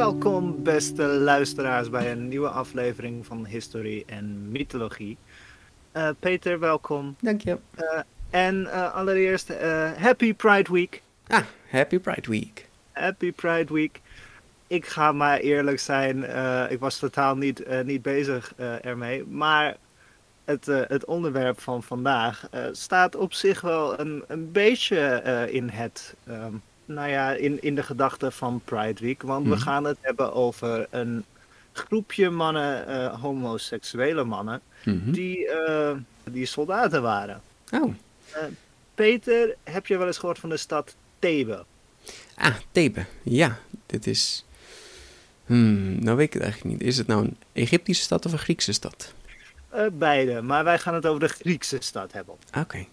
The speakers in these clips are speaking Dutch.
Welkom, beste luisteraars, bij een nieuwe aflevering van Historie en Mythologie. Eh, Peter, welkom. Dank je. Eh, en eh, allereerst, eh, Happy Pride Week. Ah, Happy Pride Week. Happy Pride Week. Ik ga maar eerlijk zijn, eh, ik was totaal niet, eh, niet bezig eh, ermee. Maar het, eh, het onderwerp van vandaag eh, staat op zich wel een, een beetje eh, in het. ehm, nou ja, in, in de gedachte van Pride Week. Want we Mhm. gaan het hebben over een groepje mannen, eh, homoseksuele mannen, Mhm. die, eh, die soldaten waren. Oh, Peter, heb je wel eens gehoord van de stad Thebe? ah, Thebe. Ja, dit is... Hmm, nou weet ik het eigenlijk niet. Is het nou een Egyptische stad of een Griekse stad? Eh, beide, maar wij gaan het over de Griekse stad hebben. Oké.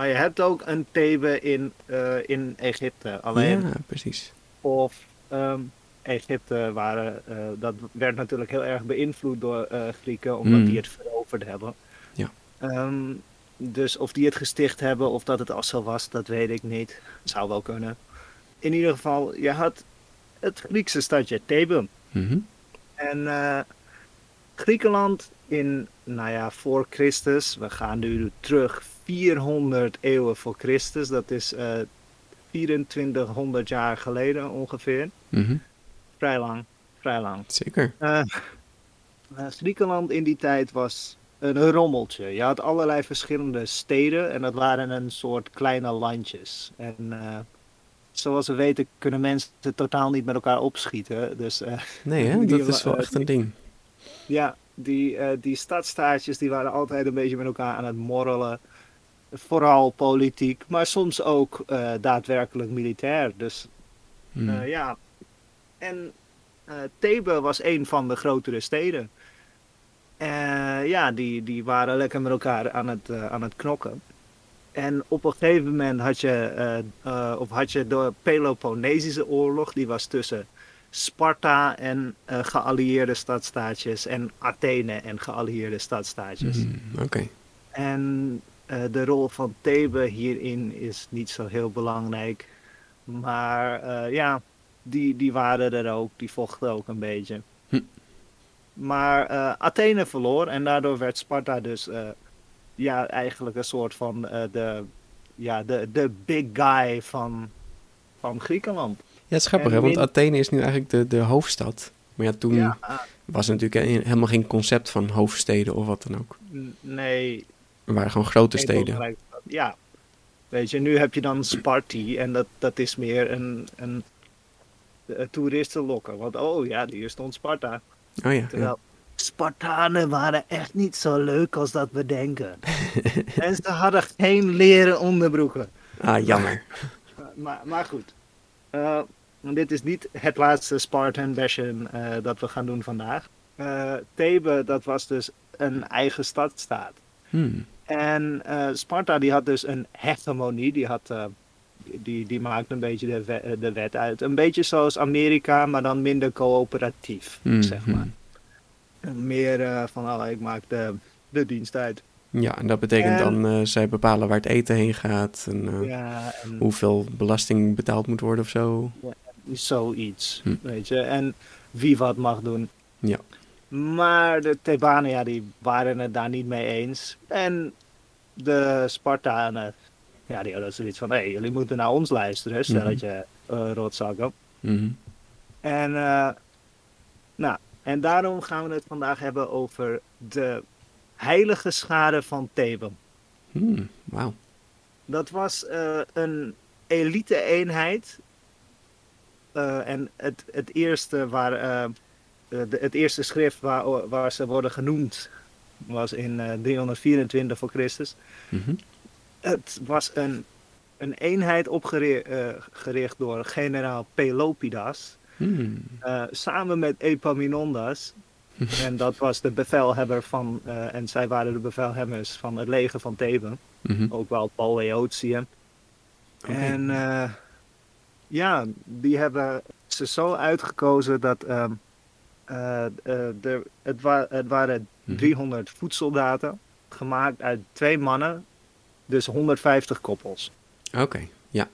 Maar je hebt ook een Thebe in, eh, in Egypte. Alleen Ja, precies. of ehm, Egypte waren, eh, dat werd natuurlijk heel erg beïnvloed door eh, Grieken, omdat Mm. die het veroverd hebben. Ja. Ehm, dus of die het gesticht hebben of dat het al zo was, dat weet ik niet. Zou wel kunnen. In ieder geval, je had het Griekse stadje Thebe. Mhm. En Griekenland in, nou ja, voor Christus, we gaan nu terug 400 eeuwen voor Christus, dat is eh 2400 jaar geleden ongeveer. Mhm. Vrij lang, vrij lang. Zeker. Eh, eh, Griekenland in die tijd was een rommeltje. Je had allerlei verschillende steden en dat waren een soort kleine landjes. En eh, zoals we weten kunnen mensen totaal niet met elkaar opschieten. Dus eh, Nee, hè? Die Dat is wel echt een ding. Ja, die, eh, die stadstaatjes die waren altijd een beetje met elkaar aan het morrelen. Vooral politiek, maar soms ook eh, daadwerkelijk militair. Dus Hmm. eh, ja. En eh Thebe was een van de grotere steden. Ja, die, die waren lekker met elkaar aan het, aan het knokken. En op een gegeven moment had je, of had je de Peloponnesische oorlog, die was tussen Sparta en geallieerde stadstaatjes en Athene en geallieerde stadstaatjes. Hmm, Oké. En eh, de rol van Thebe hierin is niet zo heel belangrijk. Maar eh, ja, die, die waren er ook, die vochten ook een beetje. Hm. Maar eh, Athene verloor en daardoor werd Sparta dus ja, eigenlijk een soort van de, ja, de, de big guy van, van Griekenland. Ja, het is grappig, hè? Want Athene is nu eigenlijk de, de hoofdstad. Maar ja, toen Ja, was er natuurlijk he- helemaal geen concept van hoofdsteden of wat dan ook. nee, waren gewoon grote steden. Ja. Weet je, nu heb je dan Sparti en dat, dat is meer een, een, een toeristen lokken. Want oh ja, hier stond Sparta. Oh ja, Terwijl ja. Spartanen waren echt niet zo leuk als dat we denken. en ze hadden geen leren onderbroeken. Ah, jammer. Maar, maar goed. Eh, dit is niet het laatste Spartan Bashen eh, dat we gaan doen vandaag. Eh Thebe, dat was dus een eigen stadstaat. Hmm. En eh, Sparta die had dus een hegemonie, die, had, eh, die, die maakte een beetje de, we- de wet uit. Een beetje zoals Amerika, maar dan minder coöperatief, Hmm, zeg maar. hmm. Meer eh, van, oh, ik maak de, de dienst uit. Ja, en dat betekent En- dan, eh, zij bepalen waar het eten heen gaat en eh, Ja, en hoeveel belasting betaald moet worden of zo. zoiets, Hm. weet je. En wie wat mag doen. Ja. Maar de Thebanen, ja, die waren het daar niet mee eens. En de Spartanen, ja, die hadden zoiets van, hé, hey, jullie moeten naar ons luisteren, stelletje uh, rotzakken. Mhm. En, eh, nou, en daarom gaan we het vandaag hebben over de heilige schade van Theben. Hmm, Wauw. Dat was eh, een elite-eenheid. Eh, en het, het eerste waar, eh, de, het eerste schrift waar, waar ze worden genoemd was in eh, 324 voor Christus. Mhm. Het was een, een eenheid opgericht door generaal Pelopidas. Hmm. eh, samen met Epaminondas. en dat was de bevelhebber van, eh, en zij waren de bevelhebbers van het leger van Theben. Mhm. Ook wel Boeotië. Oké. En eh, ja, die hebben ze zo uitgekozen dat ehm, eh, eh, er, het, wa- het waren Mhm. 300 voedsoldaten, gemaakt uit twee mannen, dus 150 koppels. Oké, ja.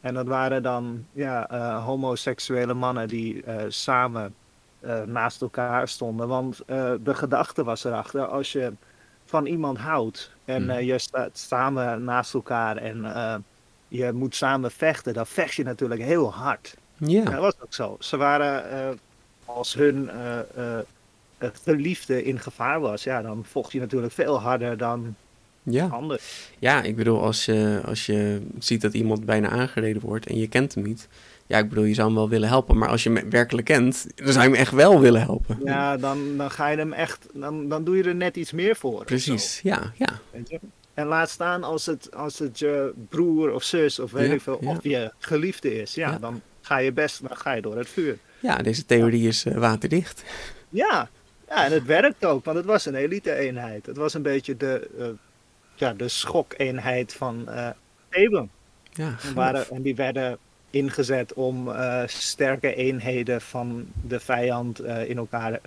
En dat waren dan ja, eh, homoseksuele mannen die eh, samen eh, naast elkaar stonden. Want eh, de gedachte was erachter, als je van iemand houdt en Mhm. eh, je staat samen naast elkaar en eh, je moet samen vechten, dan vecht je natuurlijk heel hard. Ja. Dat was ook zo. Ze waren, eh, als hun eh, eh, geliefde in gevaar was, ja, dan vocht je natuurlijk veel harder dan Ja. anderen. Ja, ik bedoel, als je, als je ziet dat iemand bijna aangereden wordt en je kent hem niet. Ja, ik bedoel, je zou hem wel willen helpen. Maar als je hem werkelijk kent, dan zou je hem echt wel willen helpen. Ja, dan, dan ga je hem echt, dan, dan doe je er net iets meer voor. Precies, ja, ja. Weet je? En laat staan als het, als het je broer of zus of weet Ja, ik veel, ja. of je geliefde is. Ja, Ja. dan ga je best, dan ga je door het vuur. Ja, deze theorie is eh, waterdicht. Ja. ja, en het werkt ook, want het was een elite-eenheid. Het was een beetje de, eh, ja, de schok-eenheid van Theben. Ja, En, waren, en die werden ingezet om sterke eenheden van de vijand in elkaar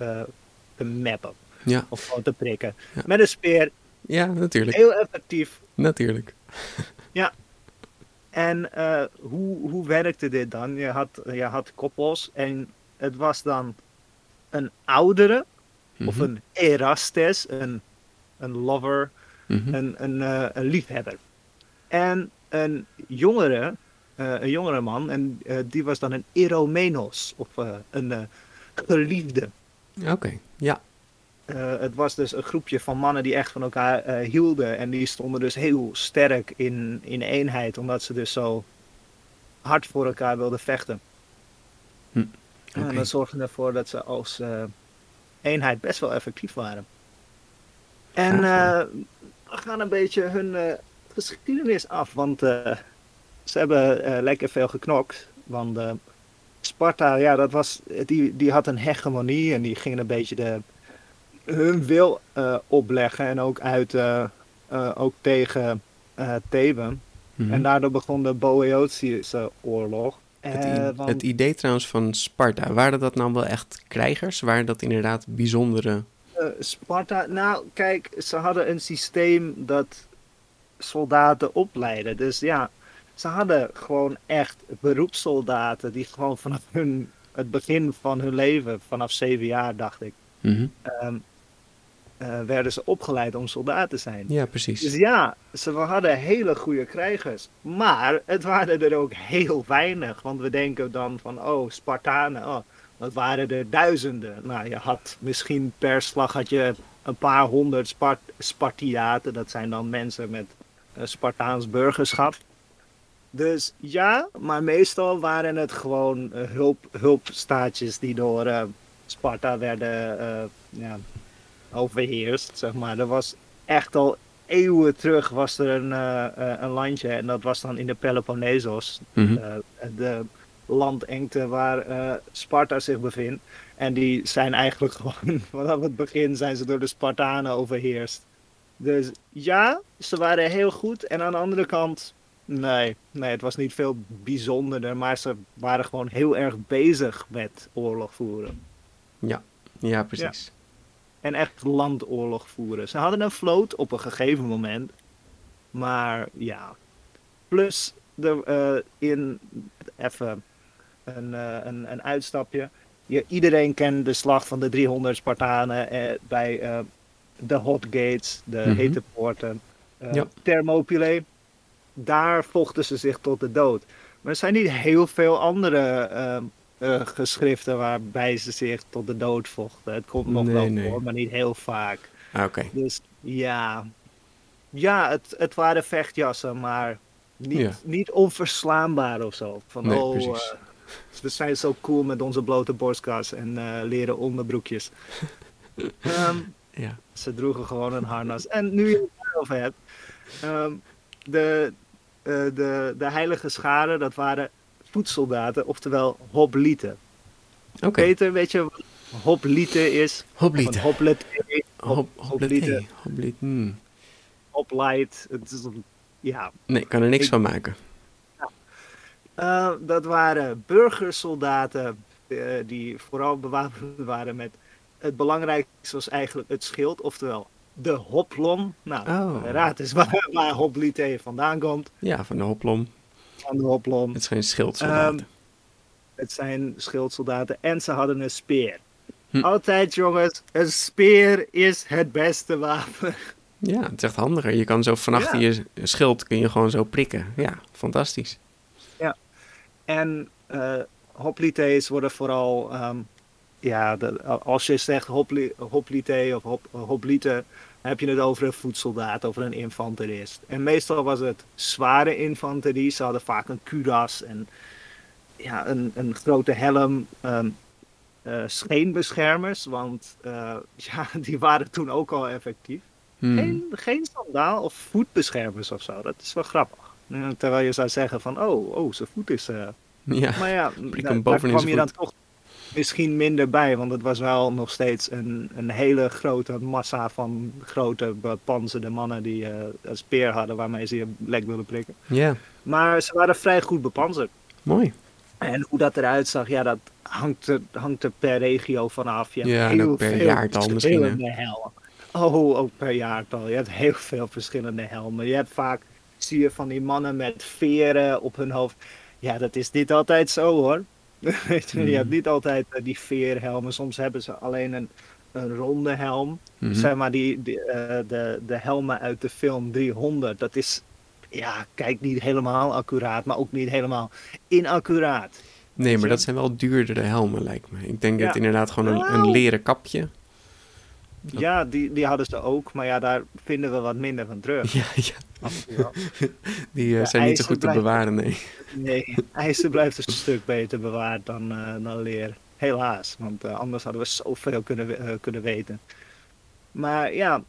te mappen. ja. Of te prikken. Ja. Met een speer, ja, natuurlijk. heel effectief. Natuurlijk. En eh, hoe, hoe werkte dit dan? Je had, je had koppels en het was dan een oudere of Mhm, een erastes, een, een lover, mhm. een, een, eh, een liefhebber. En een jongere, eh, een jongere man, en die was dan een eromenos, of een geliefde. Oké, ja. Eh, het was dus een groepje van mannen die echt van elkaar eh, hielden. En die stonden dus heel sterk in, in eenheid, omdat ze dus zo hard voor elkaar wilden vechten. Hm, En dat zorgde ervoor dat ze als eh, eenheid best wel effectief waren. En we gaan een beetje hun geschiedenis af, want ze hebben lekker veel geknokt. Want Sparta, ja, dat was, die, die had een hegemonie en die ging een beetje de, hun wil eh, opleggen en ook uit, eh, ook tegen eh Theben. Mhm. En daardoor begon de Boeotische oorlog. het, i- want- het idee trouwens van Sparta, waren dat nou wel echt krijgers? Waren dat inderdaad bijzondere... Sparta, nou kijk, ze hadden een systeem dat soldaten opleiden. Dus ja, ze hadden gewoon echt beroepssoldaten die gewoon vanaf hun, het begin van hun leven, vanaf zeven jaar dacht ik, Mhm. ehm, eh, werden ze opgeleid om soldaat te zijn. Ja, precies. Dus ja, ze hadden hele goede krijgers. Maar het waren er ook heel weinig. Want we denken dan van, oh, Spartanen, oh, dat waren er duizenden. Nou, je had misschien per slag had je een paar honderd Spart Spartiaten. Dat zijn dan mensen met eh, Spartaans burgerschap. Dus ja, maar meestal waren het gewoon eh, hulp, hulpstaatjes die door Sparta werden ja, overheerst, zeg maar. Er was echt al eeuwen terug was er een, eh, eh, een landje en dat was dan in de Peloponnesos, Mhm. eh, de landengte waar Sparta zich bevindt. En die zijn eigenlijk gewoon, vanaf het begin zijn ze door de Spartanen overheerst. Dus ja, ze waren heel goed. En aan de andere kant, nee, nee, het was niet veel bijzonderder. Maar ze waren gewoon heel erg bezig met oorlog voeren. Ja, precies. En echt landoorlog voeren. Ze hadden een vloot op een gegeven moment. Maar ja. Plus, de, eh, in even een, eh, een, een uitstapje. je, iedereen kent de slag van de 300 Spartanen eh, bij eh, de Hot Gates, de Mhm. hete poorten, Ja. Thermopylae. Daar vochten ze zich tot de dood. Maar er zijn niet heel veel andere eh, geschriften waarbij ze zich tot de dood vochten. Het komt nog Nee, wel nee. voor, maar niet heel vaak. Ah, Oké. Dus ja, ja het, het waren vechtjassen, maar niet, Ja. niet onverslaanbaar of zo. Van, Nee, oh, precies. eh, we zijn zo cool met onze blote borstkas en eh, leren onderbroekjes. Ehm, Ja. ze droegen gewoon een harnas. En nu je het daarover hebt, ehm, de, de, de heilige scharen, dat waren voedsoldaten, oftewel hoplieten. Oké. Peter, weet je wat hoplieten is? Hoplieten. Hoplieten. hmm. hoplight. Het is een- ja, Nee, ik kan er niks Ik- van maken. Eh, dat waren burgersoldaten eh, die vooral bewapend waren met het belangrijkste was eigenlijk het schild, oftewel de hoplon. Nou, Oh. raad eens waar, waar hoplite vandaan komt. Ja, van de hoplom. Van de hoplon. Het zijn schildsoldaten. Ehm, Het zijn schildsoldaten en ze hadden een speer. Hm. Altijd jongens, een speer is het beste wapen. ja, het is echt handiger. Je kan zo van achter Ja. je schild kun je gewoon zo prikken. Ja, fantastisch. En eh hoplites worden vooral, ehm, ja, de- als je zegt hopli, hoplite of hop, hoplite, heb je het over een voedsoldaat, over een infanterist. En meestal was het zware infanterie. Ze hadden vaak een kuras en ja, een, een grote helm. eh, scheenbeschermers, want eh, ja, die waren toen ook al effectief. Hmm. Geen, geen sandaal of voetbeschermers of zo. Dat is wel grappig. Eh, Terwijl je zou zeggen van, oh, oh zijn voet is... Ja, maar ja, daar bovenin kwam je dan toch misschien minder bij. Want het was wel nog steeds een, een hele grote massa van grote bepanzerde mannen die eh, een speer hadden waarmee ze je lek wilden prikken. ja, Maar ze waren vrij goed bepanzerd. mooi. En hoe dat eruit zag, ja, dat hangt er, hangt er per regio vanaf. Je hebt Ja, en heel per veel jaartal misschien, helmen. Oh, ook per jaartal. Je hebt heel veel verschillende helmen. Je hebt vaak, zie je van die mannen met veren op hun hoofd. Ja, dat is niet altijd zo hoor. Weet je, Mhm. je hebt niet altijd eh, die veerhelmen. Soms hebben ze alleen een, een ronde helm. Mhm. Zeg maar die, die, eh, de, de helmen uit de film 300. Dat is, ja, kijk, niet helemaal accuraat, maar ook niet helemaal inaccuraat. Nee, maar dat zijn wel duurdere helmen, lijkt me. Ik denk Ja. dat inderdaad gewoon een, een Nou. leren kapje. Ja, die, die hadden ze ook, maar ja, daar vinden we wat minder van terug. Ja, ja die eh, zijn niet zo goed te bewaren, nee. Nee, ijzer blijft een stuk beter bewaard dan, eh, dan leer. Helaas, want eh, anders hadden we zoveel kunnen, kunnen weten. Maar ja,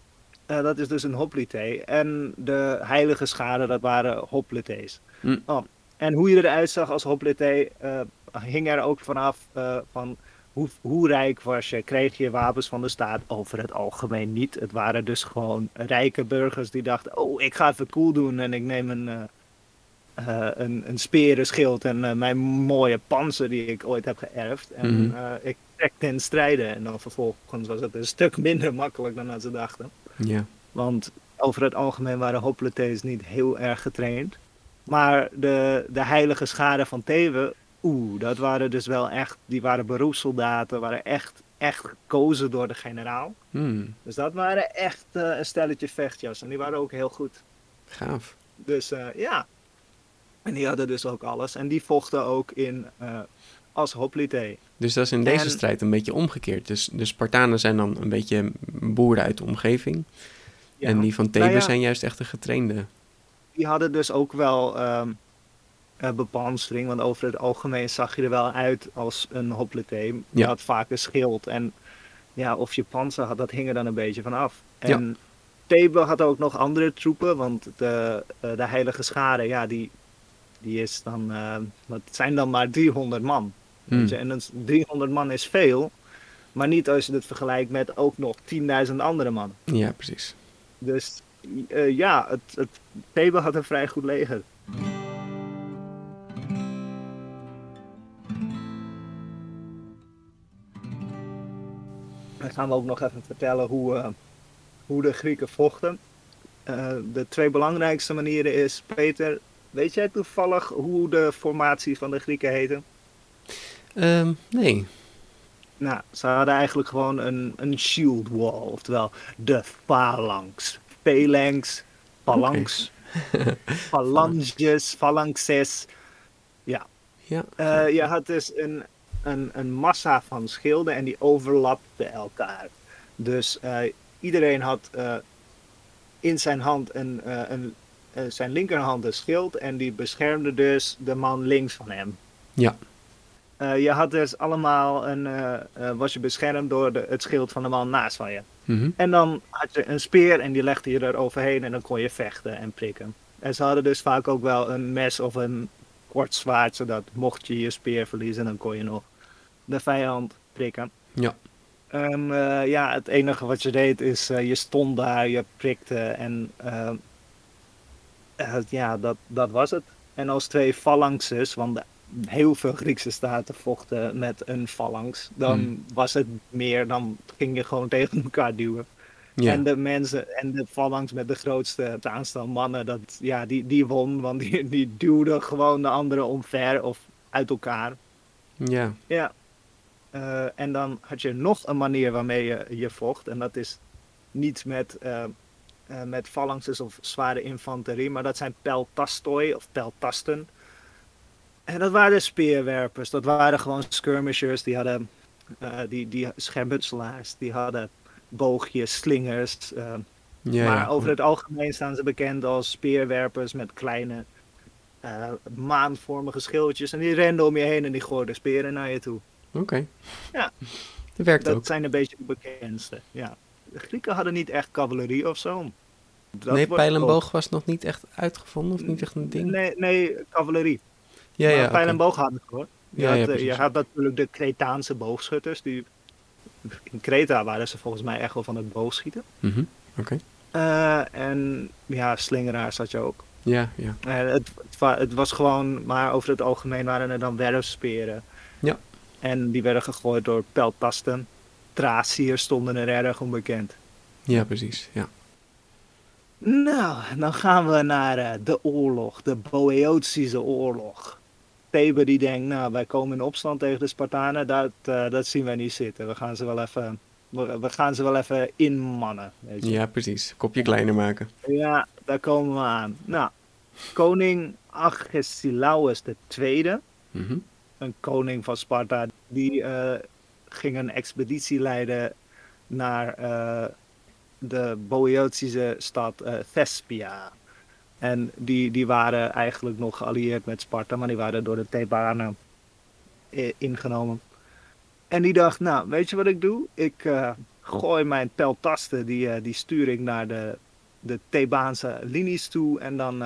eh, dat is dus een hoplite. En de heilige schade, dat waren hoplites. Hm. Oh, en hoe je eruit zag als hoplite, eh, hing er ook vanaf eh, van hoe, hoe rijk was je. Kreeg je wapens van de staat? Over het algemeen niet. Het waren dus gewoon rijke burgers die dachten, oh, ik ga even cool doen en ik neem een... eh, een, een sperenschild en eh, mijn mooie panzer die ik ooit heb geërfd. En Mhm. ik trek ten strijde. En dan vervolgens was het een stuk minder makkelijk dan dat ze dachten. Ja, Want over het algemeen waren hoplites niet heel erg getraind. Maar de, de heilige schade van Thebe, oeh, dat waren dus wel echt, die waren beroepssoldaten, waren echt, echt gekozen door de generaal. Hmm, Dus dat waren echt eh, een stelletje vechtjas en die waren ook heel goed. gaaf. Dus eh, ja. En die hadden dus ook alles. En die vochten ook in eh, als hoplite. Dus dat is in deze En- strijd een beetje omgekeerd. Dus de Spartanen zijn dan een beetje boeren uit de omgeving. Ja. En die van Thebe Nou ja, zijn juist echt de getrainde. Die hadden dus ook wel ehm eh, bepanstering. Want over het algemeen zag je er wel uit als een hoplite. Je Ja. had vaak een schild. En ja, of je panzer had, dat hing er dan een beetje van af. En Thebe had ook nog andere troepen. Want de, eh, de heilige schade, ja, die, die is dan... eh, dat zijn dan maar 300 man. Hmm. En dat is- 300 man is veel. Maar niet als je het vergelijkt met ook nog 10.000 andere mannen. Ja, precies. Dus ja, het, het Thebe had een vrij goed leger. Dan gaan we ook nog even vertellen hoe, eh, hoe de Grieken vochten. Eh, de twee belangrijkste manieren is, Peter, weet jij toevallig hoe de formatie van de Grieken heette? Ehm, nee. Nou, ze hadden eigenlijk gewoon een, een shield wall, oftewel de phalanx. Phalanx, phalanx, phalanges, phalanxes. Ja, Ja. Eh, je had dus een, een, een massa van schilden en die overlapten elkaar. Dus eh, iedereen had eh, in zijn hand een, eh, een, zijn linkerhand een schild en die beschermde dus de man links van hem. Ja. Je had dus allemaal een, was je beschermd door de, het schild van de man naast van je. Mhm. En dan had je een speer en die legde je er overheen en dan kon je vechten en prikken. En ze hadden dus vaak ook wel een mes of een kort zwaard, zodat mocht je je speer verliezen, dan kon je nog de vijand prikken. Ja. En eh, ja, het enige wat je deed is, eh, je stond daar, je prikte en eh, ja, dat, dat was het. En als twee phalanxes, want heel veel Griekse staten vochten met een phalanx, dan Hmm. was het meer, dan ging je gewoon tegen elkaar duwen. Ja. En de mensen en de phalanx met de grootste aantal mannen, dat, ja, die, die won, want die, die duwde gewoon de anderen omver of uit elkaar. ja. Ja. Eh, en dan had je nog een manier waarmee je, je vocht. En dat is niet met, eh, met phalanxes of zware infanterie, maar dat zijn peltastoi of peltasten. En dat waren speerwerpers. Dat waren gewoon skirmishers. Die hadden die, die schermutselaars. Die hadden boogjes, slingers. maar over het algemeen staan ze bekend als speerwerpers met kleine maanvormige schildjes. En die renden om je heen en die gooiden speren naar je toe. Oké. Ja. Dat werkt Dat ook. zijn een beetje de bekendste. Ja. De Grieken hadden niet echt cavalerie of zo. Dat nee, wordt pijl en ook- boog was nog niet echt uitgevonden of niet echt een ding? Nee, nee cavalerie. ja, maar ja. pijl oké. en boog hadden ze hoor. Je, Ja, had, ja, eh, je had natuurlijk de Cretaanse boogschutters. Die... In Kreta waren ze volgens mij echt wel van het boogschieten. Mhm. Oké. Eh, en ja, slingeraars had je ook. Ja, ja. Eh, het, het, het was gewoon, maar over het algemeen waren er dan werfsperen. En die werden gegooid door peltasten. Thraciërs stonden er erg onbekend. Ja, precies. Ja. Nou, dan gaan we naar eh, de oorlog, de Boeotische oorlog. Thebe die denkt, nou, wij komen in opstand tegen de Spartanen, dat, eh, dat zien wij niet zitten. We gaan ze wel even, we, we gaan ze wel even inmannen. Weet je. ja, precies. Kopje kleiner maken. Ja, daar komen we aan. Nou, koning Agesilaus II, Mhm. Een koning van Sparta, die eh, ging een expeditie leiden naar eh, de Boeotische stad eh, Thespia. En die, die waren eigenlijk nog geallieerd met Sparta, maar die waren door de Thebanen ingenomen. En die dacht, nou, weet je wat ik doe? Ik gooi mijn peltasten, die, die stuur ik naar de, de Thebaanse linies toe. En dan,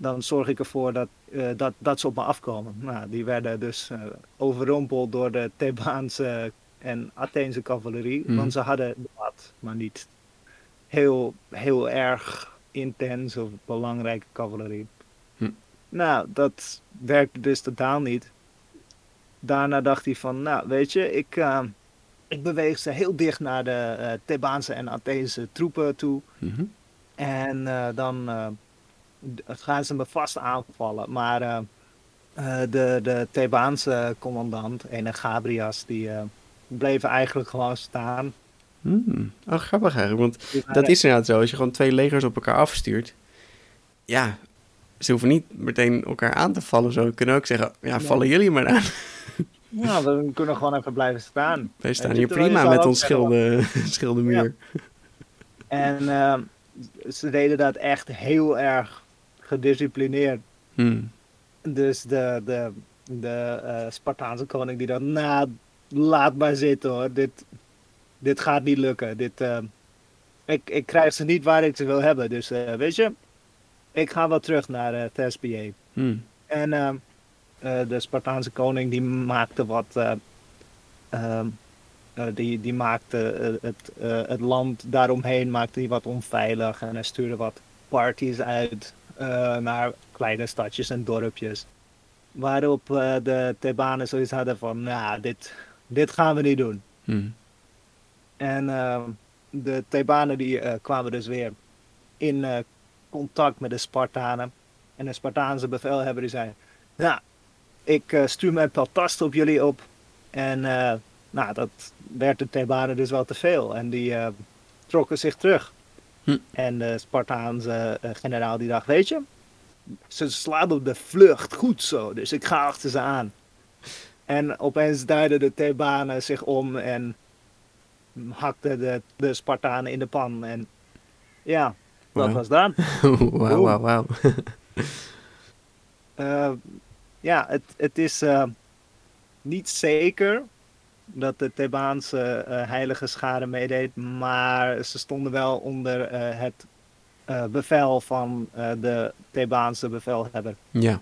dan zorg ik ervoor dat, eh, dat, dat ze op me afkomen. Nou, die werden dus eh, overrompeld door de Thebaanse en Atheense cavalerie. Mhm. Want ze hadden wat, maar niet heel, heel erg intens of belangrijke cavalerie. Hm. Nou, dat werkte dus totaal niet. Daarna dacht hij van, nou weet je, ik, eh, ik beweeg ze heel dicht naar de Thebaanse en Atheense troepen toe. Mhm. En dan eh, d- gaan ze me vast aanvallen. Maar eh, eh, de, de Thebaanse commandant, ene Gabrias, die eh, bleef eigenlijk gewoon staan. Hmm. Oh, grappig eigenlijk. Want Die dat is inderdaad zo. Als je gewoon twee legers op elkaar afstuurt. Ja, ze hoeven niet meteen elkaar aan te vallen. Zo kunnen ook zeggen, ja, Nee. vallen jullie maar aan. Ja, we kunnen gewoon even blijven staan. Wij staan hier prima met ons zeggen, schilden, schildenmuur. En ze deden dat echt heel erg gedisciplineerd. Hmm. Dus de, de, de eh, Spartaanse koning die dacht, nou, laat maar zitten hoor. Dit, dit gaat niet lukken. Dit, eh, ik, ik krijg ze niet waar ik ze wil hebben. Dus eh, weet je, ik ga wel terug naar Thespiae. Hmm. En de Spartaanse koning die maakte wat. eh, ehm, eh, die, die maakte het, het land daaromheen maakte hij wat onveilig. En hij stuurde wat parties uit eh, naar kleine stadjes en dorpjes. Waarop eh, de Thebanen zoiets hadden van, nou, dit, dit gaan we niet doen. Hmm. En eh, de Thebanen die eh, kwamen dus weer in contact met de Spartanen. En de Spartaanse bevelhebber die zei, nou, ik stuur mijn peltast op jullie op. En nou, dat werd de Thebanen dus wel te veel. En die trokken zich terug. Hm. En de Spartaanse eh, generaal die dacht, weet je, ze slaan op de vlucht goed zo, dus ik ga achter ze aan. En opeens draaiden de Thebanen zich om en hakten de, de Spartanen in de pan. En ja, dat was dat. wauw, wauw, wauw. Eh, ja, het, het is eh, niet zeker dat de Thebaanse eh, heilige schade meedeed, maar ze stonden wel onder eh, het eh, bevel van de Thebaanse bevelhebber. Ja,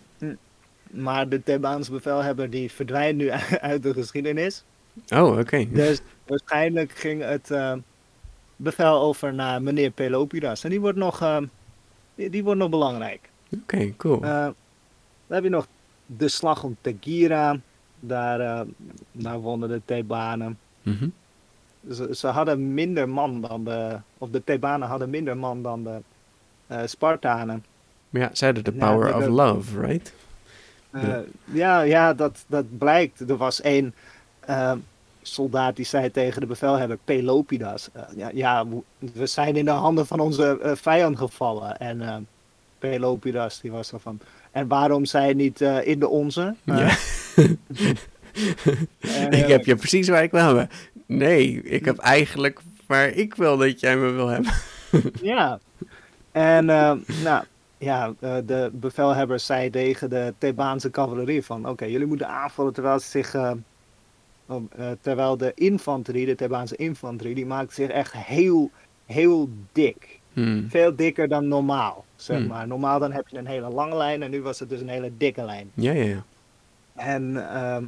Maar de Thebaanse bevelhebber die verdwijnt nu uit de geschiedenis. oh, oké. Dus waarschijnlijk ging het bevel over naar meneer Pelopidas. En die wordt nog, die, die wordt nog belangrijk. Oké, cool. Eh, dan heb je nog de slag om Tegira. Daar, eh, daar wonnen de Thebanen. Mhm. Ze, ze hadden minder man dan de. Of de Thebanen hadden minder man dan de eh, Spartanen. Maar ja, hadden de power of love, right? Eh, Ja. ja, ja, dat, dat blijkt. Er was één soldaat die zei tegen de bevelhebber Pelopidas. ja, ja, we zijn in de handen van onze vijand gevallen. En Pelopidas die was er van. En waarom zij niet in de onze? Ja. Ik heb je precies waar ik wil hebben. Nee, ik heb eigenlijk waar ik wil dat jij me wil hebben. Ja. En eh, nou, ja, eh, de bevelhebber zei tegen de Thebaanse cavalerie van... Oké, jullie moeten aanvallen terwijl ze zich... eh, terwijl de infanterie, de Thebaanse infanterie, die maakte zich echt heel, heel dik. Hmm. Veel dikker dan normaal, zeg Hmm. maar. Normaal dan heb je een hele lange lijn en nu was het dus een hele dikke lijn. Ja, ja, ja. En ehm,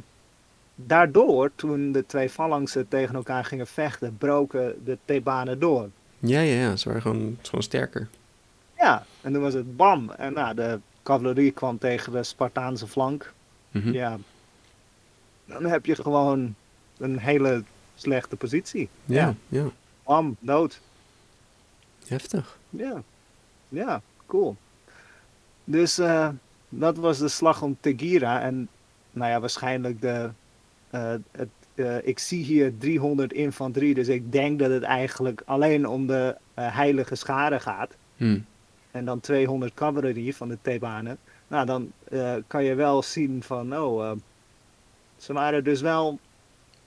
daardoor, toen de twee phalanxen tegen elkaar gingen vechten, broken de Thebanen door. Ja, ja, ja. Ze waren gewoon, gewoon sterker. Ja, en toen was het bam. En nou, de cavalerie kwam tegen de Spartaanse flank. Mhm. Ja. Dan heb je gewoon een hele slechte positie. Ja, ja. Bam, dood. Heftig. Ja, ja, cool. Dus eh, dat was de slag om Tegira. En nou ja, waarschijnlijk de. eh, het, eh, ik zie hier 300 infanterie, dus ik denk dat het eigenlijk alleen om de eh, heilige schade gaat. Hmm. En dan 200 cavalerie van de Thebanen. Nou, dan kan je wel zien van, oh, ze waren dus wel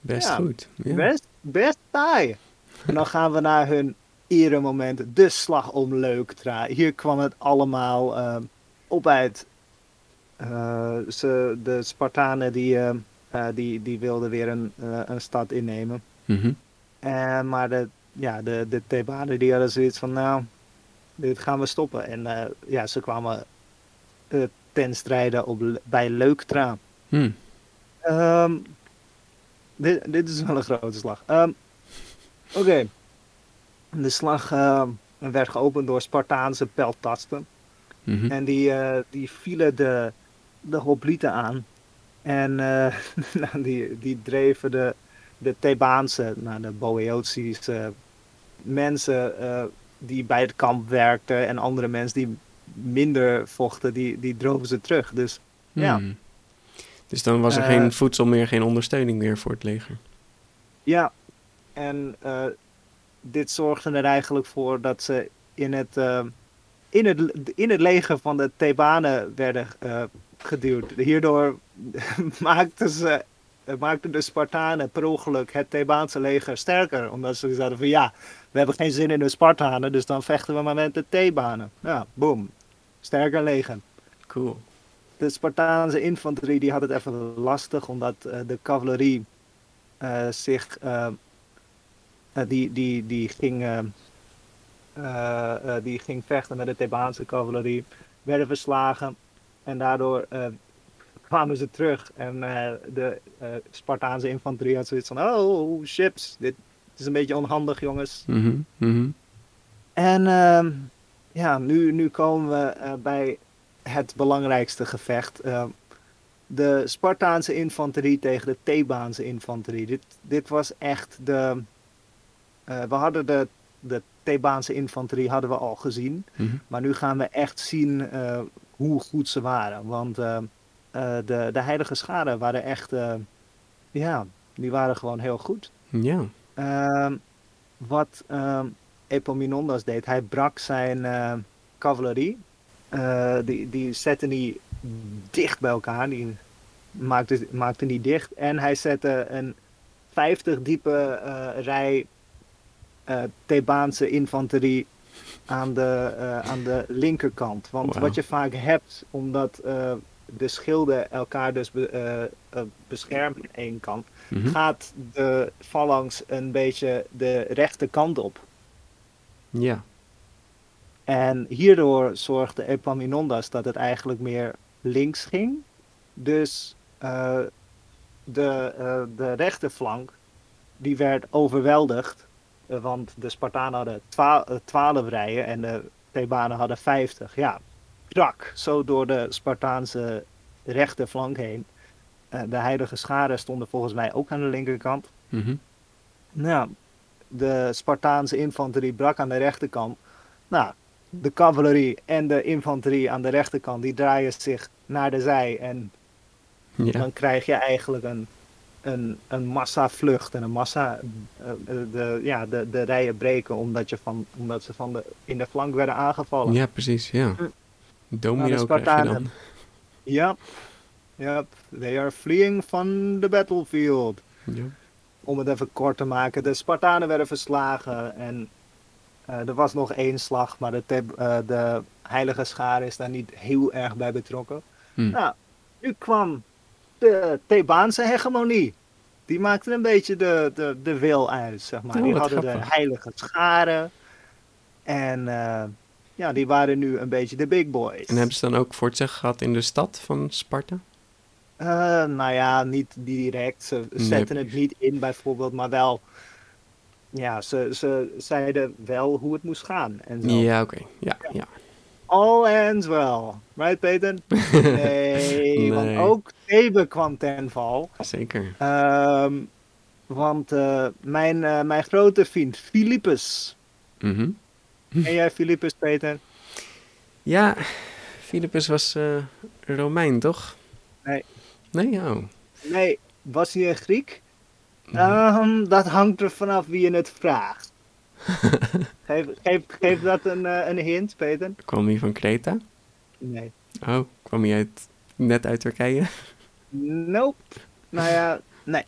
Best Ja, goed. Ja. best, best taai. En dan gaan we naar hun eremoment, de slag om Leuktra. Hier kwam het allemaal op uit. Eh, ze, de Spartanen die, eh, eh, die, die wilden weer een, een stad innemen. Mhm. Eh, maar de, ja, de, de Thebanen die hadden zoiets van, nou, dit gaan we stoppen. En ja, ze kwamen ten strijde op, bij Leuktra. Hmm. Ehm, dit, dit is wel een grote slag. Ehm, Oké. De slag werd geopend door Spartaanse peltasten. Mhm. En die, die vielen de, de hoplieten aan. En eh, nou, die, die dreven de, de Thebaanse, nou, de Boeotische mensen eh, die bij het kamp werkten en andere mensen die minder vochten, die, die droven ze terug. Dus ja. Hmm. Dus dan was er Eh, geen voedsel meer, geen ondersteuning meer voor het leger. Ja, en dit zorgde er eigenlijk voor dat ze in het, in het, in het leger van de Thebanen werden geduwd. Hierdoor maakten, ze, maakten de Spartanen per ongeluk het Thebaanse leger sterker. Omdat ze zeiden van ja, we hebben geen zin in de Spartanen, dus dan vechten we maar met de Thebanen. Ja, boom. Sterker leger. Cool. De Spartaanse infanterie die had het even lastig, omdat eh, de cavalerie eh, zich, eh, die, die, die, ging, die ging vechten met de Thebaanse cavalerie, werden verslagen en daardoor eh, kwamen ze terug. En eh, de eh, Spartaanse infanterie had zoiets van, oh, chips, dit is een beetje onhandig jongens. Mhm. Mhm. En ehm, ja, nu, nu komen we bij het belangrijkste gevecht. Ehm, de Spartaanse infanterie tegen de Thebaanse infanterie. Dit, dit was echt de. we hadden de, de Thebaanse infanterie hadden we al gezien. Mhm. Maar nu gaan we echt zien hoe goed ze waren. Want eh, eh, de, de heilige scharen waren echt. eh, ja, die waren gewoon heel goed. Ja. Ehm, wat ehm, Epaminondas deed, hij brak zijn cavalerie. Die, die zette die dicht bij elkaar. Die maakte, maakte die dicht. En hij zette een 50 diepe rij Thebaanse infanterie aan de, eh, aan de linkerkant. Want wat je vaak hebt, omdat eh, de schilden elkaar dus be- eh, beschermen aan één kant, Mhm. gaat de phalanx een beetje de rechterkant op. Ja. En hierdoor zorgde Epaminondas dat het eigenlijk meer links ging. Dus de, de rechterflank die werd overweldigd. Want de Spartanen hadden twa- eh, 12 rijen en de Thebanen hadden 50. Ja, brak zo door de Spartaanse rechterflank heen. Eh, de heilige scharen stonden volgens mij ook aan de linkerkant. Mhm. Nou, de Spartaanse infanterie brak aan de rechterkant. Nou, de cavalerie en de infanterie aan de rechterkant, die draaien zich naar de zij. En Ja. dan krijg je eigenlijk een, een, een massavlucht en een massa... eh, eh, de, ja, de, de rijen breken omdat, je van, omdat ze van de, in de flank werden aangevallen. ja, precies. Ja. Nou, Domino dan. Yep, yep, they are fleeing from the battlefield. Ja. om het even kort te maken, de Spartanen werden verslagen en eh, er was nog één slag, maar de, de heilige schare is daar niet heel erg bij betrokken. Hm. Nou, nu kwam de Thebaanse hegemonie. Die maakte een beetje de, de, de wil uit, zeg maar. Oh, die hadden de heilige schare en eh, ja, die waren nu een beetje de big boys. En hebben ze dan ook voor het zeggen gehad in de stad van Sparta? Eh, nou ja, niet direct. Ze Nee. zetten het niet in bijvoorbeeld, maar wel. Ja, ze, ze zeiden wel hoe het moest gaan. En zo. Ja, oké. Ja, ja. All ends well. Right, Peter? Nee, want Nee. ook Thebe kwam ten val. zeker. Ehm, want eh, mijn, eh, mijn grote vriend Philippus. Mhm. Ken jij Philippus, Peter? Ja, Philippus was eh, Romein, toch? Nee. Nee, oh. Nee, was hij een Griek? Mhm. Ehm, dat hangt er vanaf wie je het vraagt. geef, geef, geef dat een, eh, een hint, Peter? Kwam hij van Kreta? Nee. Oh, kwam hij uit, net uit Turkije? Nope. Nou ja, nee.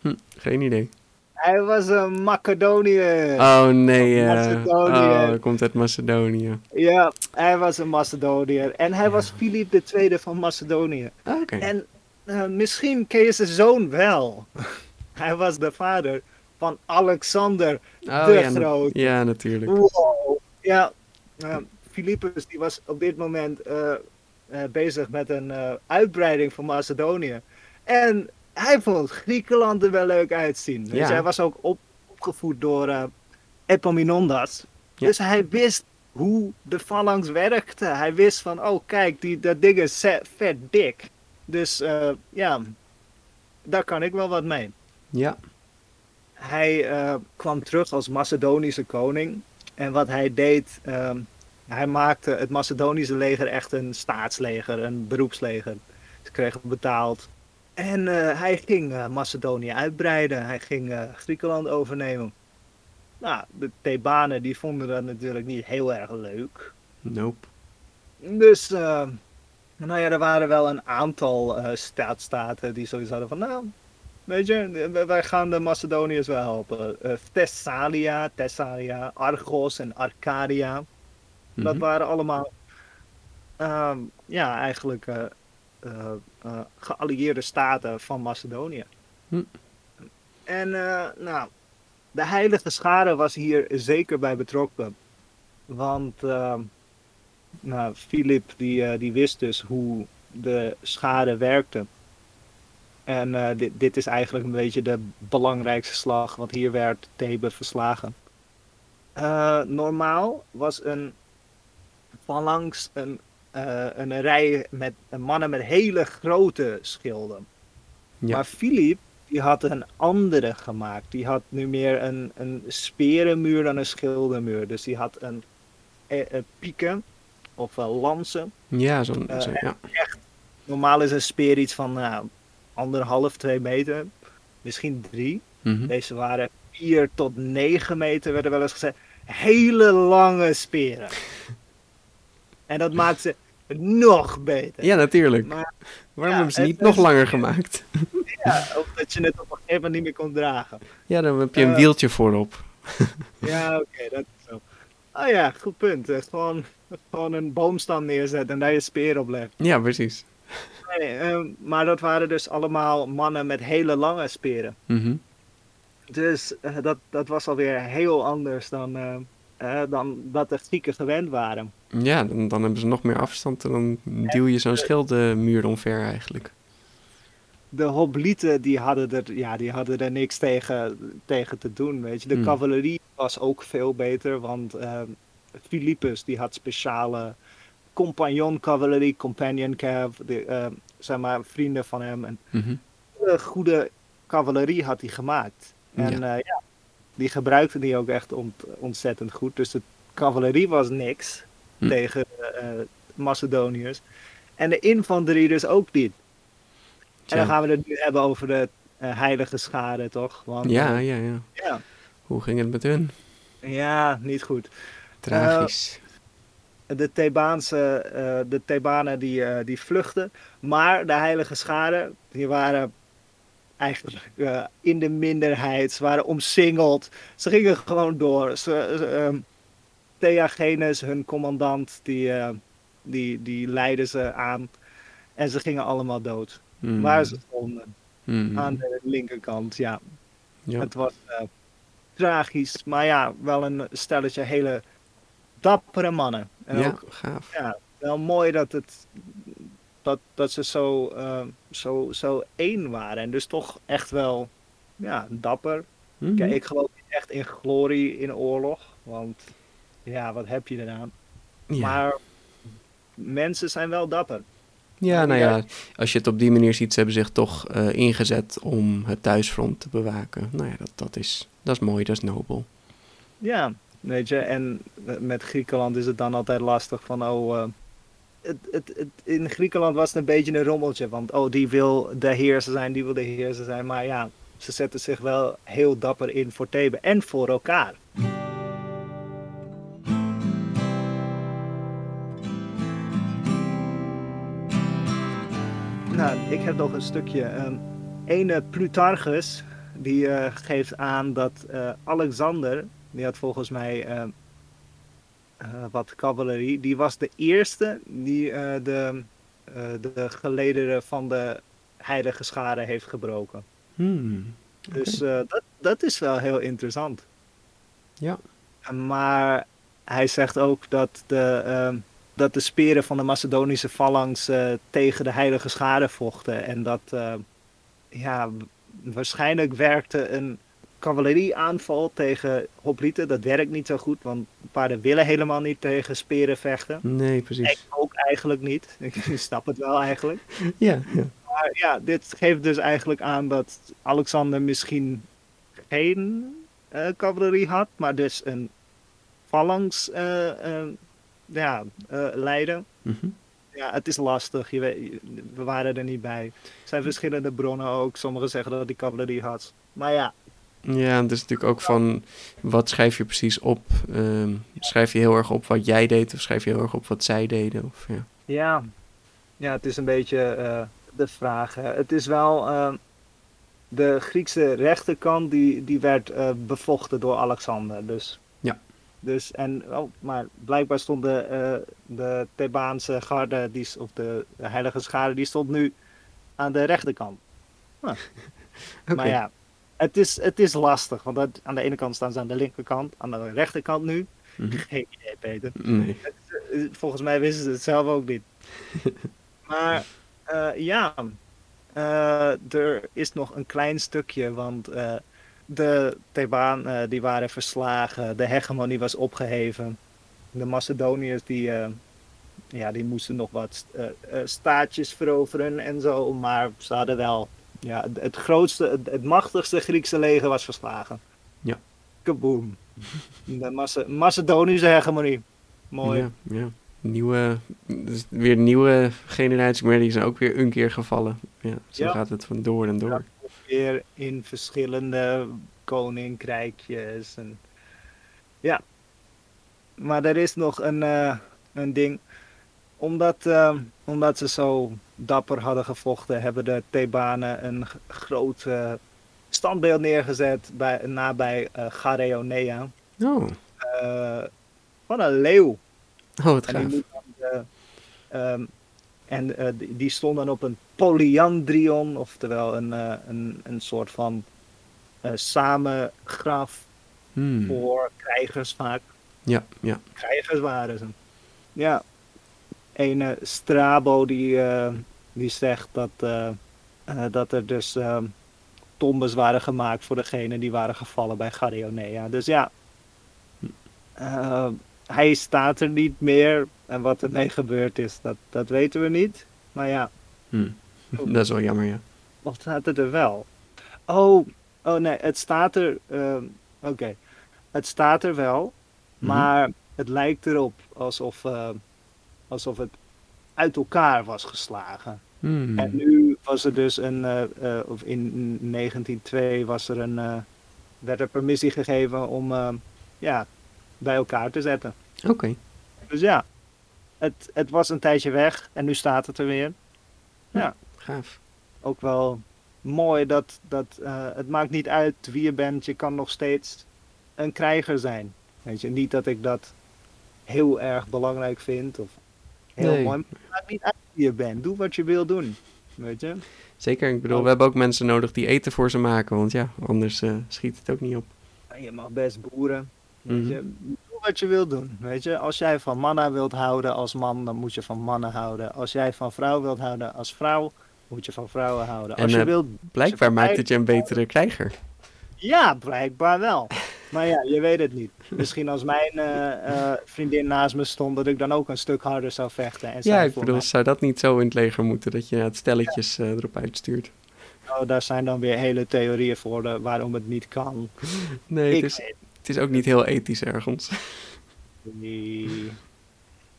Hm, geen idee. Hij was een Macedoniër. Oh nee, eh Macedonië. oh, hij komt uit Macedonië. Ja, hij was een Macedoniër. En hij was Filip II van Macedonië. Ah, Oké. En eh, misschien ken je zijn zoon wel. hij was de vader van Alexander Oh, de ja, Groot. ja, natuurlijk. Wow. Ja, uh, Philippus die was op dit moment eh, eh, bezig met een uitbreiding van Macedonië. En hij vond Griekenland er wel leuk uitzien. Dus Ja. hij was ook op, opgevoed door Epaminondas. Ja. Dus hij wist hoe de phalanx werkte. Hij wist van, oh kijk, die, dat ding is vet, vet dik. Dus ja, daar kan ik wel wat mee. Ja. Hij eh, kwam terug als Macedonische koning. En wat hij deed, ehm, hij maakte het Macedonische leger echt een staatsleger, een beroepsleger. Ze kregen betaald. En eh, hij ging eh, Macedonië uitbreiden. Hij ging Griekenland overnemen. Nou, de Thebanen die vonden dat natuurlijk niet heel erg leuk. Nope. Dus, nou ja, er waren wel een aantal staatstaten die zoiets hadden van, nou, weet je, wij gaan de Macedoniërs wel helpen. Eh, Thessalia, Thessalia, Argos en Arcadia. Dat Mhm. waren allemaal, ehm, ja, eigenlijk eh, eh, geallieerde staten van Macedonië. Hm. En, nou, de heilige schare was hier zeker bij betrokken. Want, ehm, nou, Filip die, die wist dus hoe de schade werkte. En eh, dit, dit is eigenlijk een beetje de belangrijkste slag, want hier werd Thebe verslagen. Eh, normaal was een phalanx een, eh, een rij met mannen met hele grote schilden. Ja. Maar Filip die had een andere gemaakt. Die had nu meer een, een sperenmuur dan een schildenmuur. Dus die had een, een pieken of een lansen. Ja, zo'n, zo, ja. Normaal is een speer iets van nou, anderhalf, twee meter. misschien drie. Mhm. Deze waren 4 tot 9 meter, werden wel eens gezegd. Hele lange speren. En dat maakt ze nog beter. Ja, natuurlijk. Maar Waarom ja, hebben ze niet nog is- langer gemaakt? ja, of dat je het op een gegeven moment niet meer kon dragen. Ja, dan heb je een Eh. wieltje voorop. Ja, oké, dat is zo. Oh ja, goed punt. Gewoon, gewoon een boomstam neerzetten en daar je speer op legt. Ja, precies. Nee, ehm, maar dat waren dus allemaal mannen met hele lange speren. Mhm. Dus eh, dat, dat was alweer heel anders dan, eh, eh, dan dat de Grieken gewend waren. Ja, dan, dan hebben ze nog meer afstand en dan duw je zo'n schildenmuur omver eigenlijk. De hoplieten die hadden, er, ja, die hadden er niks tegen, tegen te doen. Weet je. De Hmm. cavalerie was ook veel beter, want ehm Philippus die had speciale compagnon cavalerie, companion cav, de, ehm, zeg maar vrienden van hem. En hele goede cavalerie had hij gemaakt. En Ja. ja. ja, die gebruikte die ook echt ont- ontzettend goed. Dus de cavalerie was niks Hm. tegen eh Macedoniërs. En de infanterie dus ook niet. En dan gaan we het nu hebben over de eh, heilige schade, toch? Want, Ja, eh, ja, ja. ja. Hoe ging het met hun? Ja, niet goed. Tragisch. De Thebaanse, eh, de Thebanen die, eh, die vluchten. Maar de heilige schade, die waren eigenlijk eh, in de minderheid. Ze waren omsingeld. Ze gingen gewoon door. Ze, ze, ehm, Theagenes, hun commandant, die, die, die leidden ze aan. En ze gingen allemaal dood. Mm. Waar ze stonden. Mm. Aan de linkerkant, ja. Ja. Het was tragisch, maar ja, wel een stelletje hele dappere mannen. En ja, ook gaaf. ja, wel mooi dat, het, dat, dat ze zo, eh, zo, zo één waren. En dus toch echt wel ja, dapper. Mhm. Kijk, ik geloof niet echt in glorie in oorlog, want ja, wat heb je eraan? ja. Maar mensen zijn wel dapper. ja, nou ja. ja, als je het op die manier ziet, ze hebben zich toch eh, ingezet om het thuisfront te bewaken. Nou ja, dat, dat, is, dat is mooi, dat is nobel. Ja, weet en met Griekenland is het dan altijd lastig van, oh, eh, het, het, het, in Griekenland was het een beetje een rommeltje, want oh, die wil de heerser zijn, die wil de heerser zijn, maar ja, ze zetten zich wel heel dapper in voor Thebe en voor elkaar. Nou, ik heb nog een stukje. Ehm ene Plutarchus, die eh, geeft aan dat eh, Alexander, die had volgens mij ehm, eh, wat cavalerie, die was de eerste die eh, de, eh, de gelederen van de heilige schade heeft gebroken. Hmm. Dus eh, dat, dat is wel heel interessant. Ja. Maar hij zegt ook dat de, ehm, dat de speren van de Macedonische phalanx eh, tegen de heilige schade vochten. En dat eh, ja, waarschijnlijk werkte een cavalerieaanval tegen hoplieten. Dat werkt niet zo goed, want paarden willen helemaal niet tegen speren vechten. Nee, Ik precies. ook eigenlijk niet. Ik snap het wel eigenlijk. Ja, ja. Maar ja, dit geeft dus eigenlijk aan dat Alexander misschien geen eh, cavalerie had, maar dus een phalanx eh, ja, leiden. Mhm. Ja, het is lastig. Je weet, we waren er niet bij. Er zijn verschillende bronnen ook. Sommigen zeggen dat hij cavalerie had. Maar ja, Ja, het is natuurlijk ook van wat schrijf je precies op? Ehm, schrijf je heel erg op wat jij deed of schrijf je heel erg op wat zij deden? Of, ja. Ja, ja het is een beetje eh, de vraag. hè. Het is wel eh, de Griekse rechterkant die, die werd eh, bevochten door Alexander. Dus, Ja. dus en, oh, maar blijkbaar stond de, eh, de Thebaanse garde, die, of de, heilige schade, die stond nu aan de rechterkant. Oké. Maar ja, het is, het is lastig. Want dat- aan de ene kant staan ze aan de linkerkant, aan de rechterkant nu. Mhm. Geen idee, Peter. Nee. Eh, Volgens mij wisten ze het zelf ook niet. maar eh, ja, eh, er is nog een klein stukje, want de Thebanen die waren verslagen, de hegemonie was opgeheven. De Macedoniërs die, ja, die moesten nog wat staatjes veroveren en zo, maar ze hadden wel, ja, het- grootste, het, machtigste Griekse leger was verslagen. Ja. Kaboom. De Mace- Macedonische hegemonie. Mooi. Ja, ja. Nieuwe, dus weer nieuwe generatie, maar die zijn ook weer een keer gevallen. Ja, zo Ja. gaat het van door en door. weer in verschillende koninkrijkjes. En, ja. Maar er is nog een, eh, een ding. Omdat, eh, omdat ze zo dapper hadden gevochten, hebben de Thebanen een groot eh, standbeeld neergezet bij, nabij eh Gareonea. Oh, eh, van een leeuw. oh die, gaaf. ehm, en eh, die, stond dan op een polyandrion, oftewel een, eh, een, een soort van eh samengraf Hmm. voor krijgers vaak. Ja, ja. Krijgers waren ze. Ja. Een eh, Strabo die, eh, die zegt dat, eh, eh, dat er dus ehm, tombes waren gemaakt voor degenen die waren gevallen bij Garionea. Dus ja, eh, hij staat er niet meer. En wat ermee gebeurd is, dat, dat weten we niet. Maar ja, Hmm. Dat is wel jammer, ja. wat staat er wel? Oh, oh nee, het staat er. ehm, Oké, het staat er wel, Mhm. maar het lijkt erop alsof, alsof het uit elkaar was geslagen. Hmm. En nu was er dus een, eh, eh, of in 1902 was er een, eh, werd er permissie gegeven om eh, ja, bij elkaar te zetten. Oké. Dus ja, het, het was een tijdje weg en nu staat het er weer. Ja, Gaaf. ook wel mooi dat, dat het maakt niet uit wie je bent, je kan nog steeds een krijger zijn. Weet je, niet dat ik dat heel erg belangrijk vind of heel Nee. mooi, maar het maakt niet uit wie je bent. Doe wat je wil doen. Weet je? Zeker, ik bedoel, we hebben ook mensen nodig die eten voor ze maken, want ja, anders eh, schiet het ook niet op. Je mag best boeren. Weet Mhm. je? Doe wat je wil doen. Weet je? Als jij van mannen wilt houden als man, dan moet je van mannen houden. Als jij van vrouw wilt houden als vrouw, moet je van vrouwen houden. En, Als je eh, wilt, Blijkbaar maakt het je een betere krijger. ja, blijkbaar wel. Maar ja, je weet het niet. Misschien als mijn eh, eh, vriendin naast me stond, dat ik dan ook een stuk harder zou vechten. En Ja, ik bedoel, mij. zou dat niet zo in het leger moeten, dat je het stelletjes eh, erop uitstuurt? Oh, daar zijn dan weer hele theorieën voor de, waarom het niet kan. Nee, het is, weet het is ook niet heel ethisch ergens. Nee.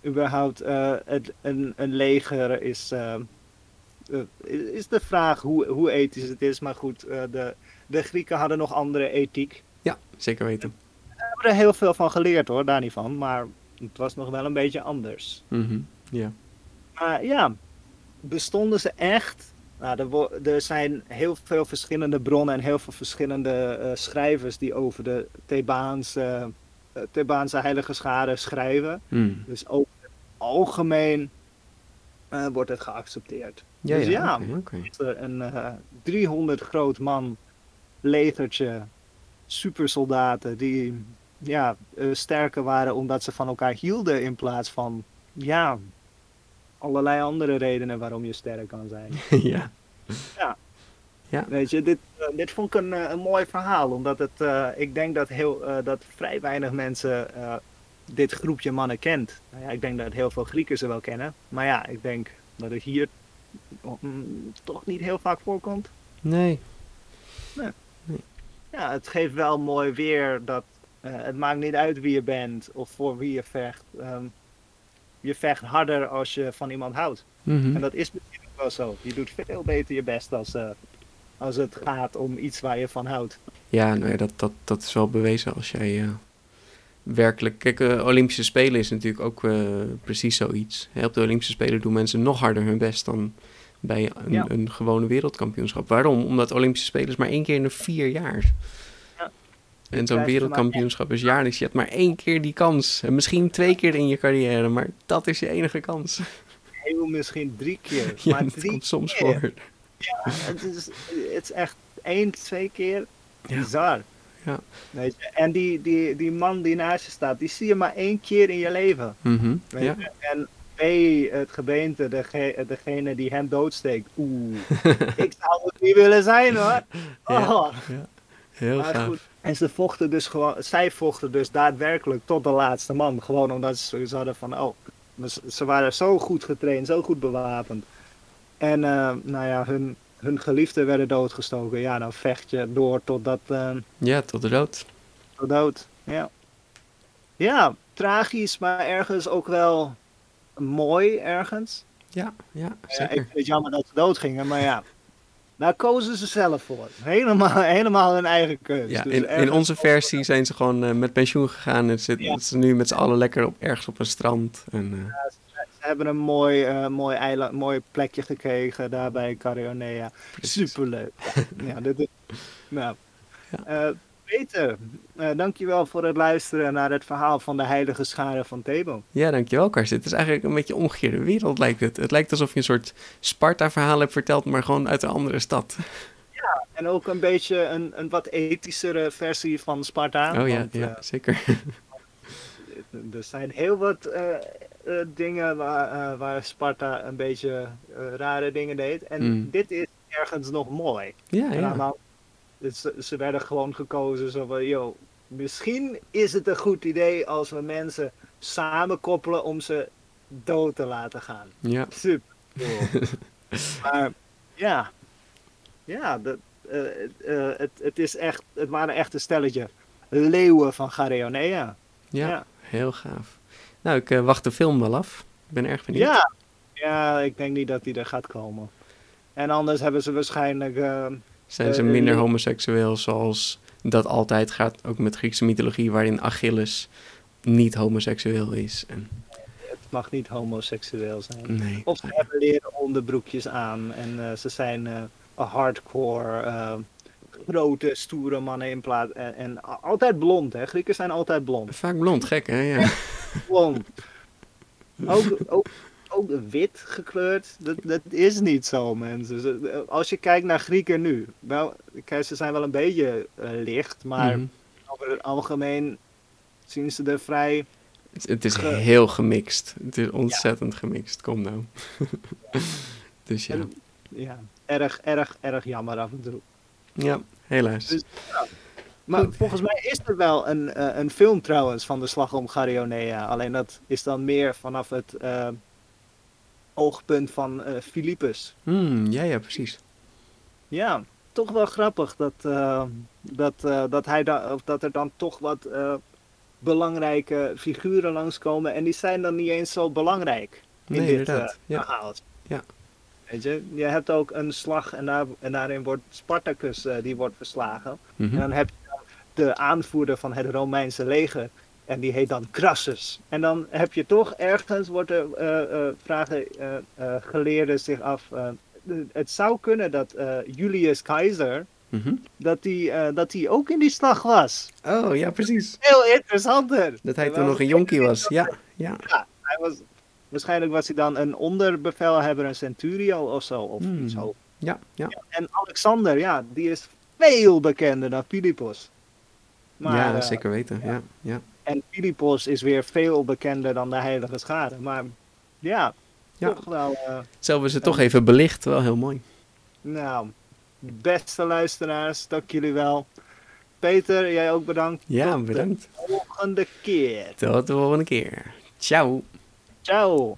Überhaupt, het, een, een leger is, is de vraag hoe, hoe ethisch het is. Maar goed, de, de Grieken hadden nog andere ethiek. Ja, zeker weten. We hebben er heel veel van geleerd hoor, daar niet van. Maar het was nog wel een beetje anders. Mhm, Ja. Maar ja, bestonden ze echt? Nou, er, er zijn heel veel verschillende bronnen en heel veel verschillende eh, schrijvers die over de Thebaanse, Thebaanse heilige schade schrijven. Mm. Dus over het algemeen eh, wordt het geaccepteerd. Ja, dus ja, ja, is er een eh 300 groot man legertje supersoldaten die ja, eh, sterker waren omdat ze van elkaar hielden in plaats van ja, allerlei andere redenen waarom je sterk kan zijn. ja. Weet je, dit, eh, dit vond ik een, eh, een mooi verhaal, omdat het, ik denk dat, heel, dat vrij weinig mensen dit groepje mannen kent. Nou ja, ik denk dat heel veel Grieken ze wel kennen, maar ja, ik denk dat het hier mm, toch niet heel vaak voorkomt. Nee. Ja, het geeft wel mooi weer dat eh, het maakt niet uit wie je bent of voor wie je vecht. Ehm, je vecht harder als je van iemand houdt. Mhm. En dat is misschien wel zo. Je doet veel beter je best als, eh, als het gaat om iets waar je van houdt. Ja, nou ja, dat, dat, dat is wel bewezen als jij eh, werkelijk... Kijk, Olympische Spelen is natuurlijk ook precies zoiets. Hè, op de Olympische Spelen doen mensen nog harder hun best dan bij een, Ja. een gewone wereldkampioenschap. Waarom? Omdat Olympische Spelen is maar één keer in de vier jaar. Ja. En zo'n wereldkampioenschap is jaarlijks. Je hebt maar één keer die kans. En misschien twee keer in je carrière, maar dat is je enige kans. Heel misschien drie keer. Ja, maar drie komt soms keer. voor. Het is, het is echt één, twee keer Ja. bizar. Ja. Weet je? En die, die, die man die naast je staat, die zie je maar één keer in je leven. Mhm, Weet Ja. je? En B, het gebeente, dege- degene die hem doodsteekt. Oeh, ik zou het niet willen zijn hoor. Ja. Oh. Heel Maar gaaf. goed. En ze vochten dus gewoon, zij vochten dus daadwerkelijk tot de laatste man. Gewoon omdat ze ze hadden van, oh, ze- waren zo goed getraind, zo goed bewapend. En eh, nou ja, hun, hun geliefden werden doodgestoken. Ja, dan vecht je door totdat, eh Ja, tot de dood. tot dood. Ja. ja, tragisch, maar ergens ook wel mooi ergens. Ja, ja, Ja, ik vind het jammer dat ze dood gingen, maar ja. Daar kozen ze zelf voor. Helemaal, helemaal hun eigen keuze. Ja, Dus in, onze versie zijn ze gewoon eh, met pensioen gegaan. En zitten Ja. ze nu met z'n allen lekker op, ergens op een strand. En, eh, Ze hebben een mooi, eh, mooi, eiland, mooi plekje gekregen daar bij Carionea. Superleuk. Ja, ja, dit is, nou. Ja. Peter, eh, dankjewel voor het luisteren naar het verhaal van de heilige scharen van Thebo. ja, dankjewel Karsten. Het is eigenlijk een beetje omgekeerde wereld lijkt het. Het lijkt alsof je een soort Sparta-verhaal hebt verteld, maar gewoon uit een andere stad. En ook een beetje een, een wat ethischere versie van Sparta. Oh ja, want, ja eh, zeker. er zijn heel wat eh, dingen waar, waar Sparta een beetje rare dingen deed. En Mm. dit is ergens nog mooi. ja, ja. Dus ze, ze werden gewoon gekozen zo van, yo, misschien is het een goed idee als we mensen samenkoppelen om ze dood te laten gaan. ja. Super. cool. maar ja, ja, dat, eh, eh, het, het, is echt, het waren echt een stelletje leeuwen van Gareonea. Ja, Ja. heel gaaf. Nou, ik eh, wacht de film wel af. Ik ben erg benieuwd. Ja, ja, ik denk niet dat die er gaat komen. En anders hebben ze waarschijnlijk. Zijn ze Eh, minder eh, homoseksueel zoals dat altijd gaat, ook met Griekse mythologie, waarin Achilles niet homoseksueel is. En, het mag niet homoseksueel zijn. nee. Of ze hebben leren onderbroekjes aan en eh, ze zijn hardcore, grote, stoere mannen in plaats. En, altijd blond, hè? Grieken zijn altijd blond. Vaak blond, gek hè? Ja. Blond. ook, ook, ook wit gekleurd, dat, dat is niet zo, mensen. Als je kijkt naar Grieken nu, wel, kijk, ze zijn wel een beetje eh, licht, maar Mhm. over het algemeen zien ze er vrij. het, het is Ge- heel gemixt. Het is ontzettend gemixt. Kom nou. dus ja. En- Ja, erg, erg, erg jammer af en toe. ja, helaas. Dus- Maar Goed. volgens mij is er wel een, eh, een film trouwens van de slag om Garionea. Alleen dat is dan meer vanaf het eh, oogpunt van eh Philippus. Hmm, ja, ja, precies. Ja, toch wel grappig dat, eh, dat, eh, dat, hij da of dat er dan toch wat eh, belangrijke figuren langskomen. En die zijn dan niet eens zo belangrijk in Nee, dit inderdaad. Ja. verhaal. Ja. Weet je, je hebt ook een slag en, daar, en daarin wordt Spartacus die wordt verslagen. Mhm. En dan heb je de aanvoerder van het Romeinse leger. En die heet dan Crassus. En dan heb je toch ergens, wordt er, eh, eh, vragen eh, geleerden zich af. het zou kunnen dat Julius Keizer, Mhm. dat die, eh, dat die ook in die slag was. Oh, ja, precies. Heel interessanter. Dat hij toen nog een jonkie was. Ja, ja. Ja, hij was, waarschijnlijk was hij dan een onderbevelhebber, een centurio of zo. Of Hmm. iets zo. Ja, ja. En Alexander, ja, die is veel bekender dan Philippos. Maar, ja, eh, zeker weten. Ja, ja. En Philippos is weer veel bekender dan de Heilige Schade. Maar ja, Ja. toch wel. eh, Zo hebben ze het toch even belicht. Wel heel mooi. nou, beste luisteraars, dank jullie wel. Peter, jij ook bedankt. Ja, Tot bedankt. De volgende keer. Tot de volgende keer. Ciao. Ciao.